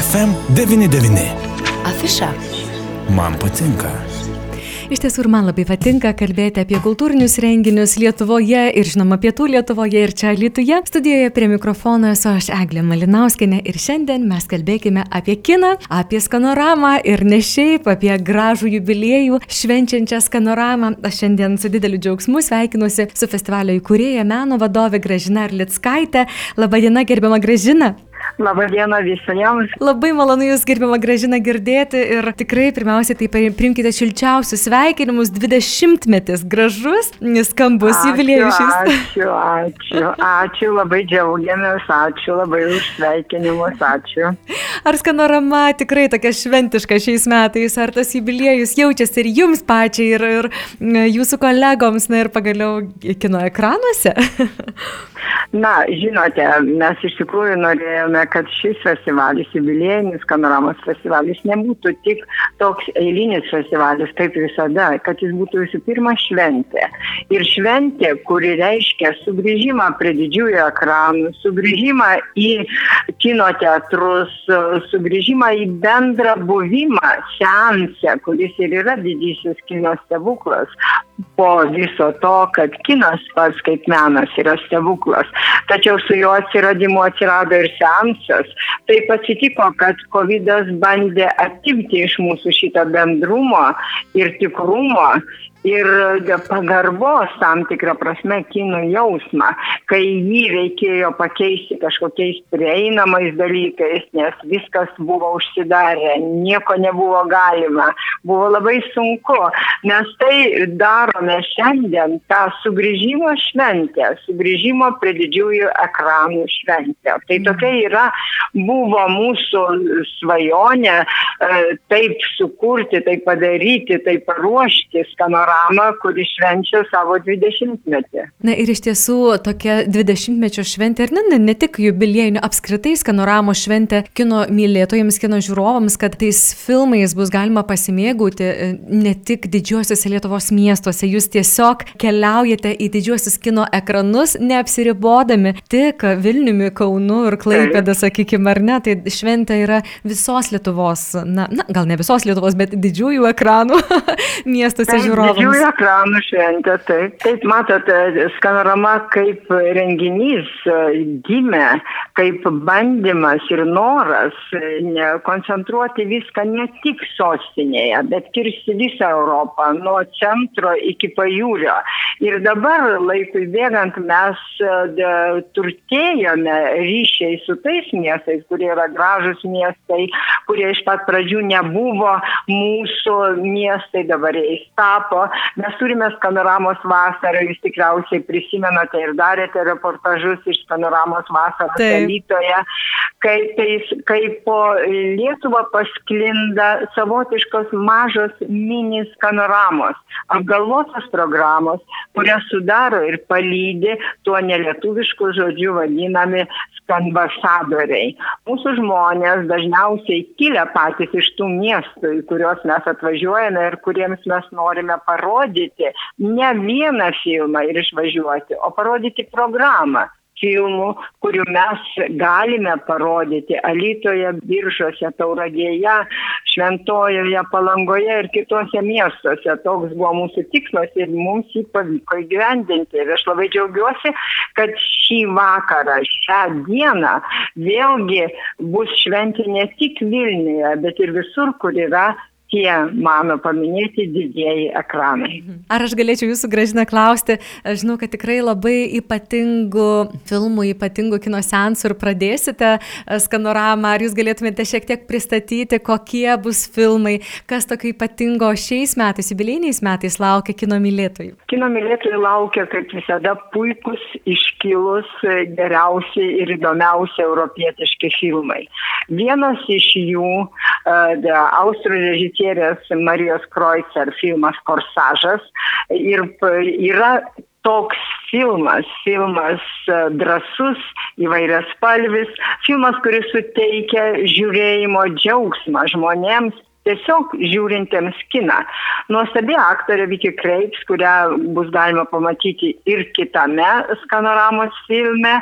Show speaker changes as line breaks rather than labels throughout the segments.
FM99.
Afiša.
Man patinka.
Iš tiesų ir man labai patinka kalbėti apie kultūrinius renginius Lietuvoje ir žinoma pietų Lietuvoje ir čia Lietuvoje. Studijoje prie mikrofono esu aš Eglė Malinauskinė ir šiandien mes kalbėkime apie kiną, apie skanoramą ir ne šiaip apie gražų jubiliejų švenčiančią skanoramą. Aš šiandien su dideliu džiaugsmu sveikinuosi su festivalio įkūrėja meno vadovė Gražina Arlitskaitė. Labadiena, gerbiama Gražina.
Labą dieną visiems.
Labai malonu Jūs, gerbiamą Gražiną, girdėti ir tikrai pirmiausiai tai primkite šilčiausius sveikinimus, 20 metis gražus, skambus jubiliejus.
Ačiū, ačiū, ačiū, labai džiaugiamės, ačiū labai už sveikinimus, ačiū.
Ar skanorama tikrai tokia šventiška šiais metais, ar tas jubiliejus jaučiasi ir Jums pačiai, ir, ir Jūsų kolegoms, na ir pagaliau kino ekranuose?
Na, žinote, mes iš tikrųjų norėjome, kad šis festivalis, jubiliejinis panoramos festivalis, nebūtų tik toks eilinis festivalis, kaip visada, kad jis būtų visų pirma šventė. Ir šventė, kuri reiškia sugrįžimą prie didžiųjų ekranų, sugrįžimą į kino teatrus, sugrįžimą į bendrą buvimą seanse, kuris ir yra didysis kino stebuklas. Po viso to, kad kinas pats kaip menas yra stebuklas, tačiau su jo atsiradimu atsirado ir seansas. Taip atsitiko, kad COVID bandė atimti iš mūsų šitą bendrumo ir tikrumo ir pagarbos tam tikrą prasme kinų jausmą, kai jį reikėjo pakeisti kažkokiais prieinamais dalykais, nes viskas buvo užsidarę, nieko nebuvo galima, buvo labai sunku. Mes tai darome šiandien, tą sugrįžimo šventę, sugrįžimo prie didžiųjų ekranų šventę. Tai mhm. tokia yra, buvo mūsų svajonė taip sukurti, taip padaryti, taip paruošti skanoramą programą, kuri švenčia savo 20-metį.
Na ir iš tiesų tokia 20-mečio šventė, ir ne, ne, ne tik jubiliejinių, apskritai skanoramo šventė kino mylėtojams, kino žiūrovams, kad tais filmais bus galima pasimėgauti e, ne tik didžiuosiuose Lietuvos miestuose, jūs tiesiog keliaujate į didžiuosius kino ekranus, neapsiribodami tik Vilniumi, Kaunu ir Klaipėda, sakykime, ar ne, tai šventė yra visos Lietuvos, na, na gal ne visos Lietuvos, bet didžiųjų ekranų miestuose žiūrovams
didžiųjų ekranų šventė, taip. Taip, matote, skanorama kaip renginys e, gimė, kaip bandymas ir noras e, koncentruoti viską ne tik sostinėje, bet kirsti visą Europą, nuo centro iki pajūrio. Ir dabar laikui bėgant mes de, turtėjome ryšiai su tais miestais, kurie yra gražus miestai, kurie iš pat pradžių nebuvo mūsų miestai, dabar jais tapo Mes turime skanoramos vasarą, jūs tikriausiai prisimenate ir darėte reportažus iš skanoramos vasarosElytoje, kaip, tai, kaip po Lietuvą pasklinda savotiškos mažos mini skanoramos, apgalvotos programos, kurias sudaro ir palydė tuo nelietuvišku žodžiu vadinami ambasadoriai. Mūsų žmonės dažniausiai kilę patys iš tų miestų, į kuriuos mes atvažiuojame ir kuriems mes norime parodyti ne vieną filmą ir išvažiuoti, o parodyti programą filmų, kurių mes galime parodyti Alytoje, Biržuose, Tauragėje, Šventojoje, Palangoje ir kitose miestuose. Toks buvo mūsų tikslas ir mums jį pavyko įgyvendinti. Ir aš labai džiaugiuosi, kad šį vakarą, šią dieną vėlgi bus šventė ne tik Vilniuje, bet ir visur, kur yra tie mano paminėti didieji ekranai.
Ar aš galėčiau jūsų gražina klausti, aš žinau, kad tikrai labai ypatingų filmų, ypatingų kino sensų ir pradėsite e, skanoramą, ar jūs galėtumėte šiek tiek pristatyti, kokie bus filmai, kas tokio ypatingo šiais metais, jubilėjiniais metais laukia kino mylėtojų?
Kino mylėtojų laukia, kaip visada, puikus, iškilus, geriausi ir įdomiausi europietiški filmai. Vienas iš jų, austrų režisierius, režisierės Marijos Kreuzer filmas Korsažas ir yra toks filmas, filmas e, drasus, įvairias spalvis, filmas, kuris suteikia žiūrėjimo džiaugsmą žmonėms tiesiog žiūrintiems kiną. Nuostabi aktorė Vicky Kreips, kurią bus galima pamatyti ir kitame skanoramos filme,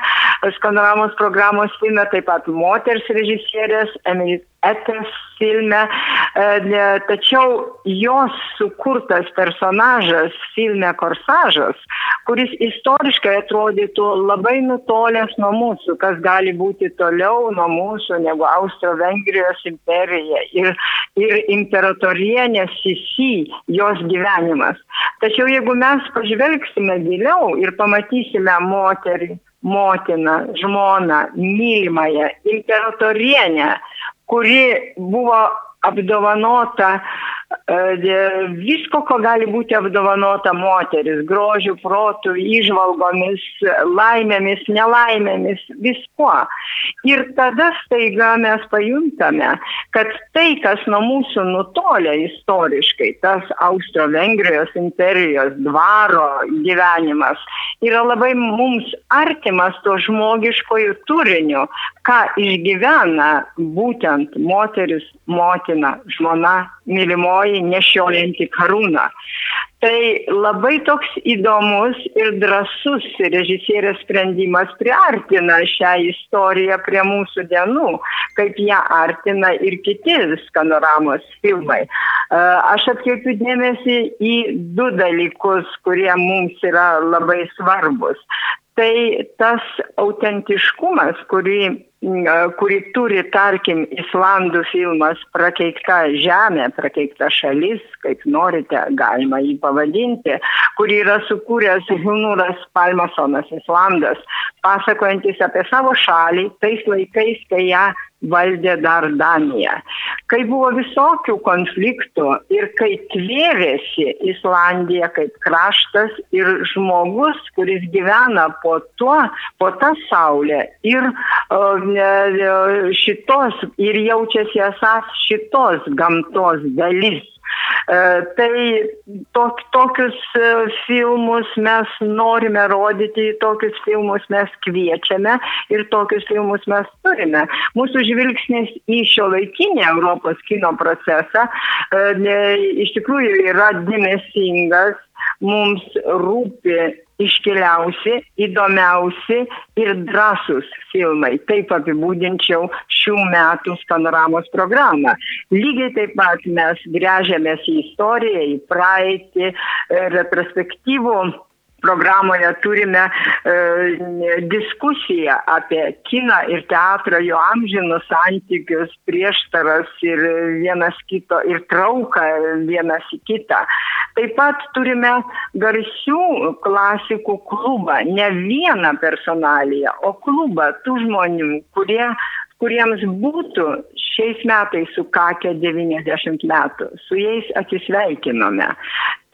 skanoramos programos filme, taip pat moters režisierės Emily Etes filme, e, tačiau jos sukurtas personažas filme Korsažas, kuris istoriškai atrodytų labai nutolęs nuo mūsų, kas gali būti toliau nuo mūsų negu Austro-Vengrijos imperija ir, ir imperatorienė Sisi, jos gyvenimas. Tačiau jeigu mes pažvelgsime giliau ir pamatysime moterį, motiną, žmoną, mylimąją, imperatorienę, kuri buvo apdovanota visko, ko gali būti apdovanota moteris - grožių, protų, išvalgomis, laimėmis, nelaimėmis, viskuo. Ir tada staiga mes pajuntame, kad tai, kas nuo mūsų nutolė istoriškai, tas Austro-Vengrijos imperijos dvaro gyvenimas, yra labai mums artimas to žmogiškojų turiniu, ką išgyvena būtent moteris, motina, žmona, mylimoji, nešiojanti karūną. Tai labai toks įdomus ir drasus režisierės sprendimas priartina šią istoriją prie mūsų dienų, kaip ją artina ir kiti skanoramos filmai. Aš atkreipiu dėmesį į du dalykus, kurie mums yra labai svarbus. Tai tas autentiškumas, kurį kurį turi, tarkim, Islandų filmas Prakeikta žemė, Prakeikta šalis, kaip norite, galima jį pavadinti, kurį yra sukūręs Hunūras Palmasonas Islandas, pasakojantis apie savo šalį tais laikais, kai ją valdė dar Danija. Kai buvo visokių konfliktų ir kai tvėrėsi Islandija kaip kraštas ir žmogus, kuris gyvena po tuo, po tą saulę ir uh, šitos ir jaučiasi esas šitos gamtos dalis. E, tai tok, tokius e, filmus mes norime rodyti, tokius filmus mes kviečiame ir tokius filmus mes turime. Mūsų žvilgsnis į šio laikinį Europos kino procesą e, iš tikrųjų yra dėmesingas, mums rūpi iškiliausi, įdomiausi ir drąsūs filmai. Taip apibūdinčiau šių metų skanoramos programą. Lygiai taip pat mes grėžiamės į istoriją, į praeitį, retrospektyvų programoje turime e, diskusiją apie kiną ir teatrą, jo amžinus santykius, prieštaras ir vienas kito ir trauką vienas į kitą. Taip pat turime garsių klasikų klubą, ne vieną personaliją, o klubą tų žmonių, kurie kuriems būtų šiais metais sukakę 90 metų. Su jais atsisveikinome.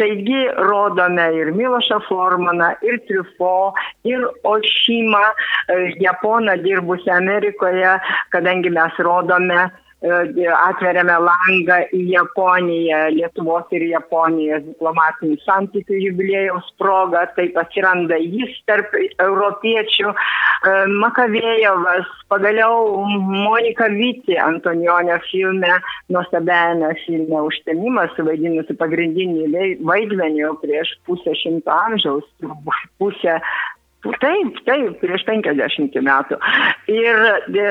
Taigi rodome ir Milošą Formaną, ir Trifo, ir Ošymą, e, Japoną dirbusią Amerikoje, kadangi mes rodome E, atveriame langą į Japoniją, Lietuvos ir Japonijos diplomatinių santykių jubilėjaus progą, taip atsiranda jis tarp europiečių, Makavėjovas, pagaliau Monika Vyti Antonionio filme, nuostabiajame filme Užtemimas, vaidinusi pagrindinį vaidmenį prieš pusę šimto amžiaus, pusę Taip, taip, prieš 50 metų. Ir e,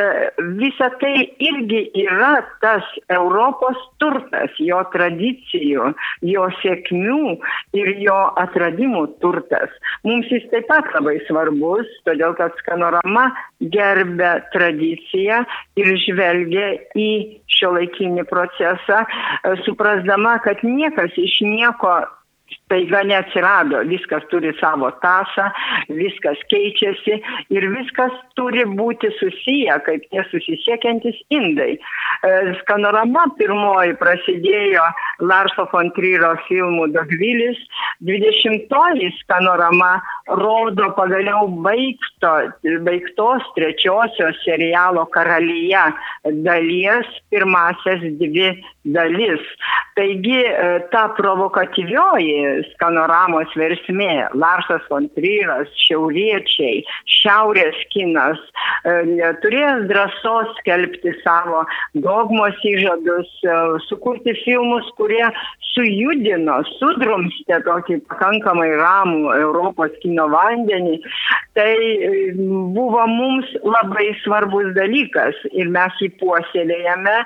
visa tai irgi yra tas Europos turtas, jo tradicijų, jo sėkmių ir jo atradimų turtas. Mums jis taip pat labai svarbus, todėl kad skanorama gerbė tradiciją ir žvelgia į šio laikinį procesą, e, suprasdama, kad niekas iš nieko staiga neatsirado, viskas turi savo tasą, viskas keičiasi ir viskas turi būti susiję, kaip tie susisiekiantis indai. E, skanorama pirmoji prasidėjo Larso von Tryro filmų Dogvilis, 20-oji skanorama rodo pagaliau baigto, baigtos trečiosios serialo Karalyje dalies pirmasias dvi dalis. Taigi e, ta provokatyvioji skanoramos versmė. Larsas von Tryras, šiauriečiai, šiaurės kinas e, turės drąsos skelbti savo dogmos įžadus, e, sukurti filmus, kurie sujudino, sudrumstė tokį pakankamai ramų Europos kino vandenį. Tai e, buvo mums labai svarbus dalykas ir mes jį puoselėjame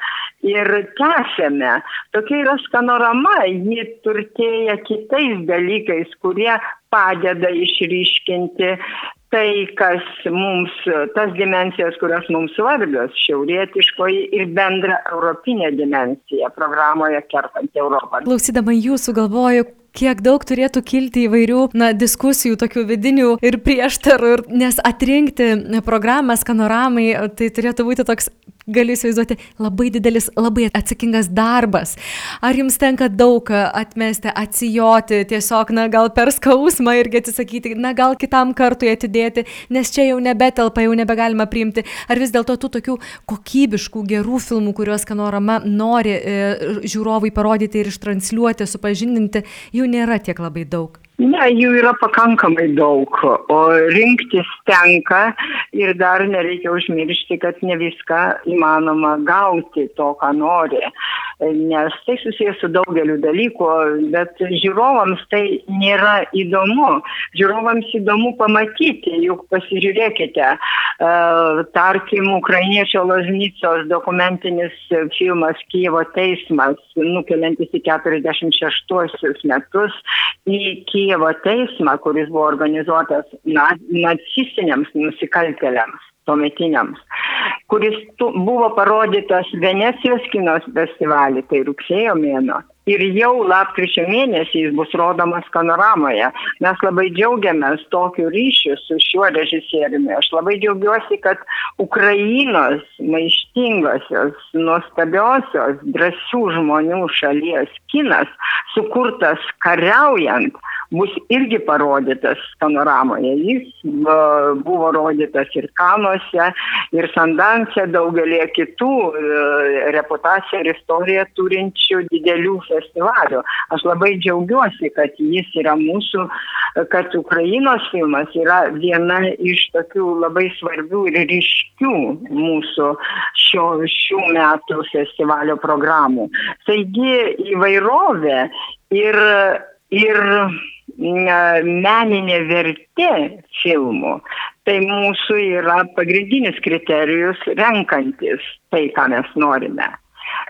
ir tęsėme. Tokia yra skanorama, ji turtėja kitais dalykais, kurie padeda išryškinti tai, kas mums, tas dimensijas, kurios mums svarbios, šiaurietiškoji ir bendra europinė dimensija programoje kertant Europą.
Klausydama jūsų galvoju, kiek daug turėtų kilti įvairių na, diskusijų, tokių vidinių ir prieštarų, ir, nes atrinkti programą skanoramai, tai turėtų būti toks galiu įsivaizduoti, labai didelis, labai atsakingas darbas. Ar jums tenka daug atmesti, atsijoti, tiesiog, na, gal per skausmą irgi atsisakyti, na, gal kitam kartui atidėti, nes čia jau nebetelpa, jau nebegalima priimti. Ar vis dėlto tų tokių kokybiškų, gerų filmų, kuriuos Kanorama nori e, žiūrovai parodyti ir ištransliuoti, supažindinti, jų nėra tiek labai daug?
Ne, jų yra pakankamai daug, o rinktis tenka ir dar nereikia užmiršti, kad ne viską įmanoma gauti to, ką nori nes tai susijęs su daugeliu dalykų, bet žiūrovams tai nėra įdomu. Žiūrovams įdomu pamatyti, juk pasižiūrėkite, uh, tarkim, ukrainiečio Loznicos dokumentinis filmas Kievo teismas, nukeliantis į 46 metus į Kievo teismą, kuris buvo organizuotas nacistiniams nusikaltėliams tuometiniams, kuris tu, buvo parodytas Venecijos kinos festivalį, tai rugsėjo mėno. Ir jau lapkričio mėnesį jis bus rodomas panoramoje. Mes labai džiaugiamės tokiu ryšiu su šiuo režisieriumi. Aš labai džiaugiuosi, kad Ukrainos maištingosios, nuostabiosios, drąsių žmonių šalies kinas, sukurtas kariaujant, bus irgi parodytas panoramoje. Jis buvo rodytas ir Kanuose, ir Sandanse, daugelį kitų e, reputaciją ir istoriją turinčių didelių festivalių. Aš labai džiaugiuosi, kad jis yra mūsų, kad Ukrainos filmas yra viena iš tokių labai svarbių ir ryškių mūsų šio, šių metų festivalio programų. Taigi įvairovė ir, ir meninė vertė filmų, tai mūsų yra pagrindinis kriterijus renkantis tai, ką mes norime.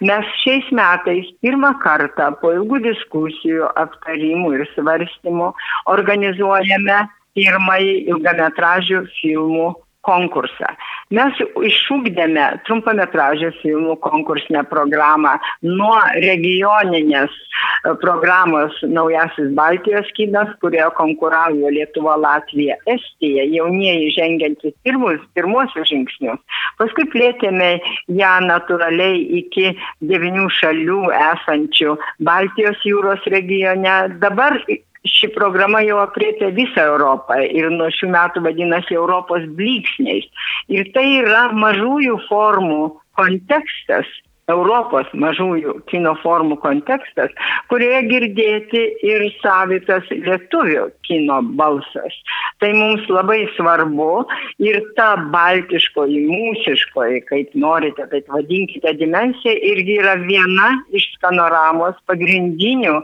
Mes šiais metais pirmą kartą po ilgų diskusijų, aptarimų ir svarstymų organizuojame pirmąjį ilgametražių filmų konkursą. Mes išūkdėme trumpametražio filmų konkursinę programą nuo regioninės e, programos Naujasis Baltijos kinas, kurioje konkuravo Lietuva, Latvija, Estija, jaunieji žengiantys pirmus, pirmuosius žingsnius. Paskui plėtėme ją natūraliai iki devinių šalių esančių Baltijos jūros regione. Dabar ši programa jau apriepia visą Europą ir nuo šių metų vadinasi Europos blyksniais. Ir tai yra mažųjų formų kontekstas, Europos mažųjų kino formų kontekstas, kurioje girdėti ir savitas lietuvių kino balsas. Tai mums labai svarbu ir ta baltiškoji, mūsiškoji, kaip norite, taip vadinkite, dimensija irgi yra viena iš skanoramos pagrindinių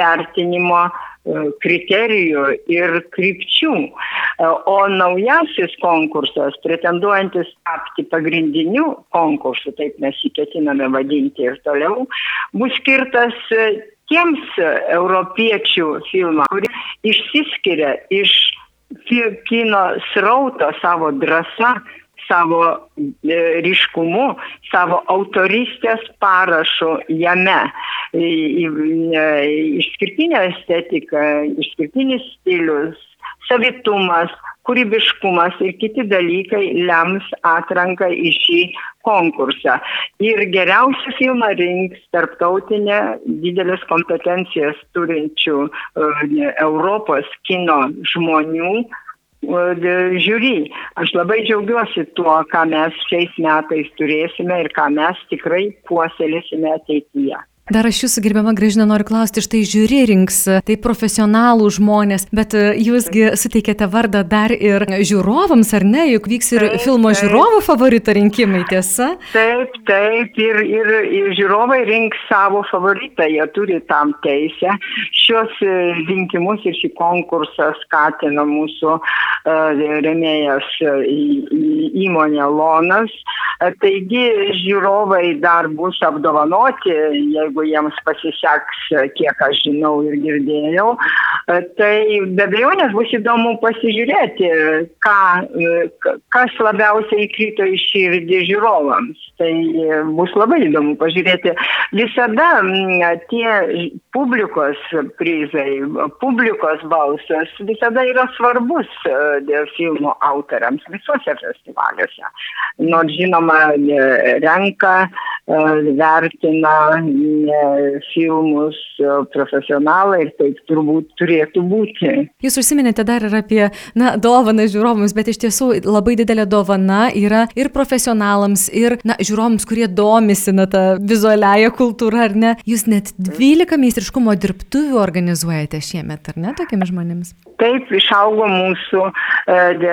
vertinimo E, kriterijų ir krypčių. E, o naujasis konkursas, pretenduojantis tapti pagrindiniu konkursu, taip mes jį ketiname vadinti ir toliau, bus skirtas e, tiems europiečių filmams, kurie išsiskiria iš kino srauto savo drąsa, savo e, ryškumu, savo autoristės parašu jame. Išskirtinė estetika, išskirtinis stilius, savitumas, kūrybiškumas ir kiti dalykai lems atranką į šį konkursą. Ir geriausią filmą rinks tarptautinė didelės kompetencijas turinčių uh, Europos kino žmonių žiūri. Aš labai džiaugiuosi tuo, ką mes šiais metais turėsime ir ką mes tikrai puoselėsime ateityje.
Dar aš jūsų gerbiama gražina noriu klausti, štai žiūri rinks, tai profesionalų žmonės, bet e, jūsgi suteikėte vardą dar ir žiūrovams, ar ne? Juk vyks ir taip, filmo taip. žiūrovų favorito rinkimai, tiesa?
Taip, taip, ir, ir, ir žiūrovai rinks savo favoritą, jie turi tam teisę. Šios e, rinkimus ir šį konkursą skatina mūsų uh, remėjas įmonė Lonas. Taigi žiūrovai dar bus apdovanoti, jeigu jiems pasiseks, kiek aš žinau ir girdėjau. Tai be abejonės bus įdomu pasižiūrėti, ką, kas labiausiai įkrito į širdį žiūrovams. Tai bus labai įdomu pažiūrėti. Visada tie publikos prizai, publikos balsas visada yra svarbus dėl filmo autoriams visuose festivaliuose. Nors žinoma, renka vertina filmus profesionalai ir taip turbūt turėtų būti.
Jūs užsiminėte dar ir apie, na, dovaną žiūrovams, bet iš tiesų labai didelė dovana yra ir profesionalams, ir, na, žiūrovams, kurie domisi, na, tą vizualiąją kultūrą, ar ne. Jūs net 12 meistriškumo dirbtuvių organizuojate šiemet, ar ne, tokiams žmonėms?
Taip išaugo mūsų e,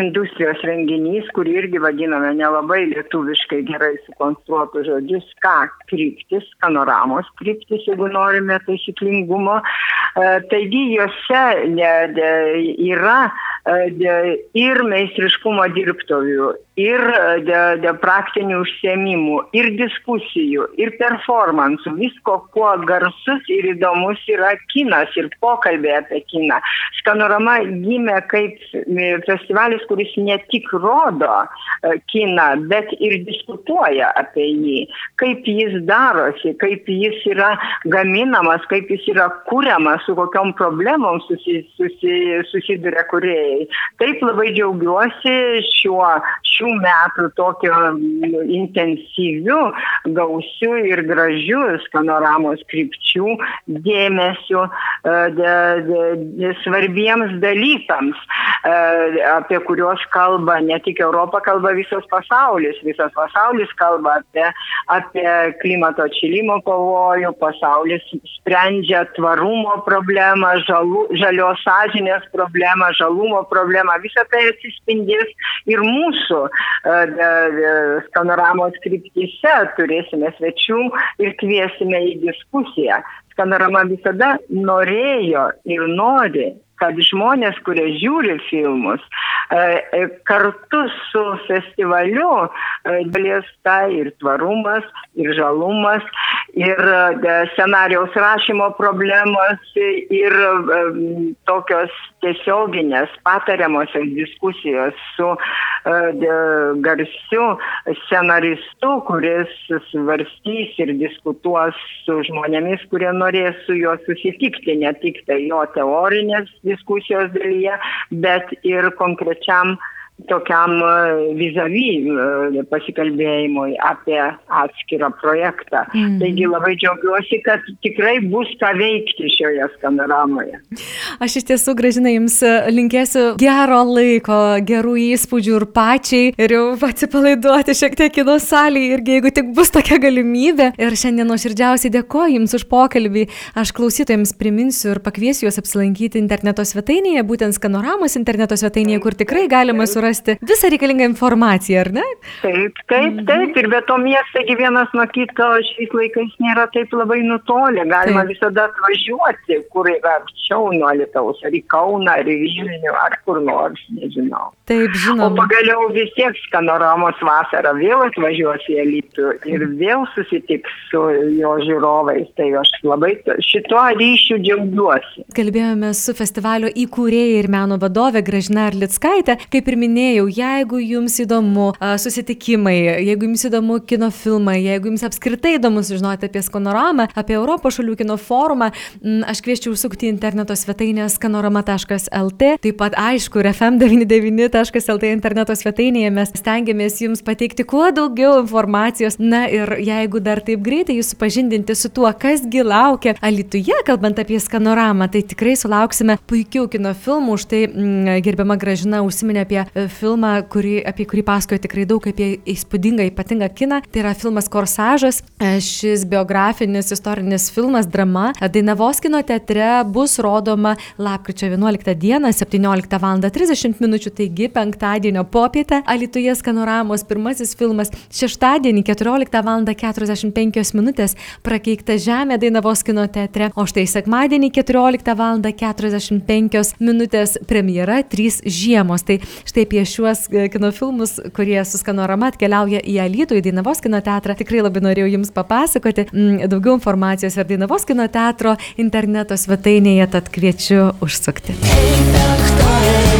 industrijos renginys, kurį irgi vadiname nelabai lietuviškai gerai sukonstruotų žodžius, ką kryptis, panoramos kryptis, jeigu norime taisyklingumo. E, taigi juose yra e, ir meistriškumo dirbtovių, ir dėl de praktinių užsiemimų, ir diskusijų, ir performansų, visko, kuo garsus ir įdomus yra kinas ir pokalbė apie kiną. Skanorama gimė kaip festivalis, kuris ne tik rodo kiną, bet ir diskutuoja apie jį, kaip jis darosi, kaip jis yra gaminamas, kaip jis yra kūriamas, su kokiam problemom susi, susi, susiduria kuriejai. Taip labai džiaugiuosi šiuo, šiuo šių metų tokio intensyviu, gausiu ir gražiu skanoramos krypčių dėmesiu e, de, de, de svarbiems dalykams, e, apie kuriuos kalba ne tik Europa, kalba visas pasaulis. Visas pasaulis kalba apie, apie klimato atšilimo pavojų, pasaulis sprendžia tvarumo problemą, žalu, žalios sąžinės problemą, žalumo problemą. Visą tai atsispindės ir mūsų skanoramos kryptyse turėsime svečių ir kviesime į diskusiją. Skanorama visada norėjo ir nori kad žmonės, kurie žiūri filmus, kartu su festivaliu dalies tai ir tvarumas, ir žalumas, ir scenarijos rašymo problemos, ir tokios tiesioginės patariamosios diskusijos su garsiu scenaristu, kuris svarstys ir diskutuos su žmonėmis, kurie norės su juo susitikti, ne tik tai jo teorinės diskusijos dalyje, bet ir konkrečiam tokiam e, vizavy e, pasikalbėjimui apie atskirą projektą. Mm. Taigi labai džiaugiuosi, kad tikrai bus ką veikti šioje skanoramoje.
Aš iš tiesų, gražina, jums e, linkėsiu gero laiko, gerų įspūdžių ir pačiai ir jau atsipalaiduoti šiek tiek kino salėje irgi, jeigu tik bus tokia galimybė. Ir šiandien nuoširdžiausiai dėkoju Jums už pokalbį. Aš klausytojams priminsiu ir pakviesiu juos apsilankyti interneto svetainėje, būtent skanoramos interneto svetainėje, kur tikrai galima surasti rasti visą reikalingą informaciją, ar ne?
Taip, taip, mhm. taip. Ir be to miestai vienas nuo kito šiais laikais nėra taip labai nutolę. Galima taip. visada atvažiuoti, kur yra arčiau nuo Lietuvos, ar į Kauną, ar į Vilnių, ar kur nors, nežinau.
Taip, žinoma.
O pagaliau vis tiek skanoramos vasarą vėl atvažiuos į Elitų ir vėl susitiks su jo žiūrovais. Tai aš labai šituo ryšiu džiaugiuosi.
Kalbėjome su festivalio įkūrėja ir meno vadovė Gražina Arlickaitė. Kaip ir minėjau, minėjau, jeigu jums įdomu susitikimai, jeigu jums įdomu kino filmai, jeigu jums apskritai įdomu sužinoti apie skanoramą, apie Europos šalių kino forumą, aš kvieščiau užsukti interneto svetainę skanorama.lt, taip pat aišku, fm99.lt interneto svetainėje mes stengiamės jums pateikti kuo daugiau informacijos. Na ir jeigu dar taip greitai jūs supažindinti su tuo, kasgi laukia Alituje, kalbant apie skanoramą, tai tikrai sulauksime puikių kino filmų. Štai gerbiama Gražina užsiminė apie e, filmą, kurį, apie kurį pasakoju tikrai daug, apie įspūdingą, ypatingą kiną. Tai yra filmas Korsažas. E, šis biografinis istorinis filmas, drama, Dainavos kino teatre bus rodoma lapkričio 11 dieną, 17 val. 30 min. taigi penktadienio popietę. Alituje skanoramos pirmasis filmas. Šeštadienį 14 val. 45 min. prakeikta žemė Dainavos kino teatre. O štai sekmadienį 14 val. 45 min. premjera 3 žiemos. Tai štai apie šiuos e, kino filmus, kurie su skanorama atkeliauja į Alitų, į Dainavos kino teatrą. Tikrai labai norėjau Jums papasakoti. Mm, daugiau informacijos ir Dainavos kino teatro interneto svetainėje, tad kviečiu užsukti.
FM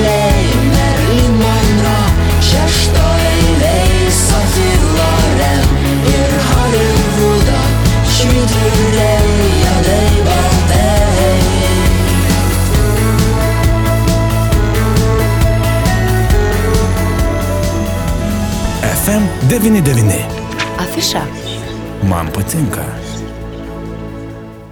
99.
Afiša.
Man patinka.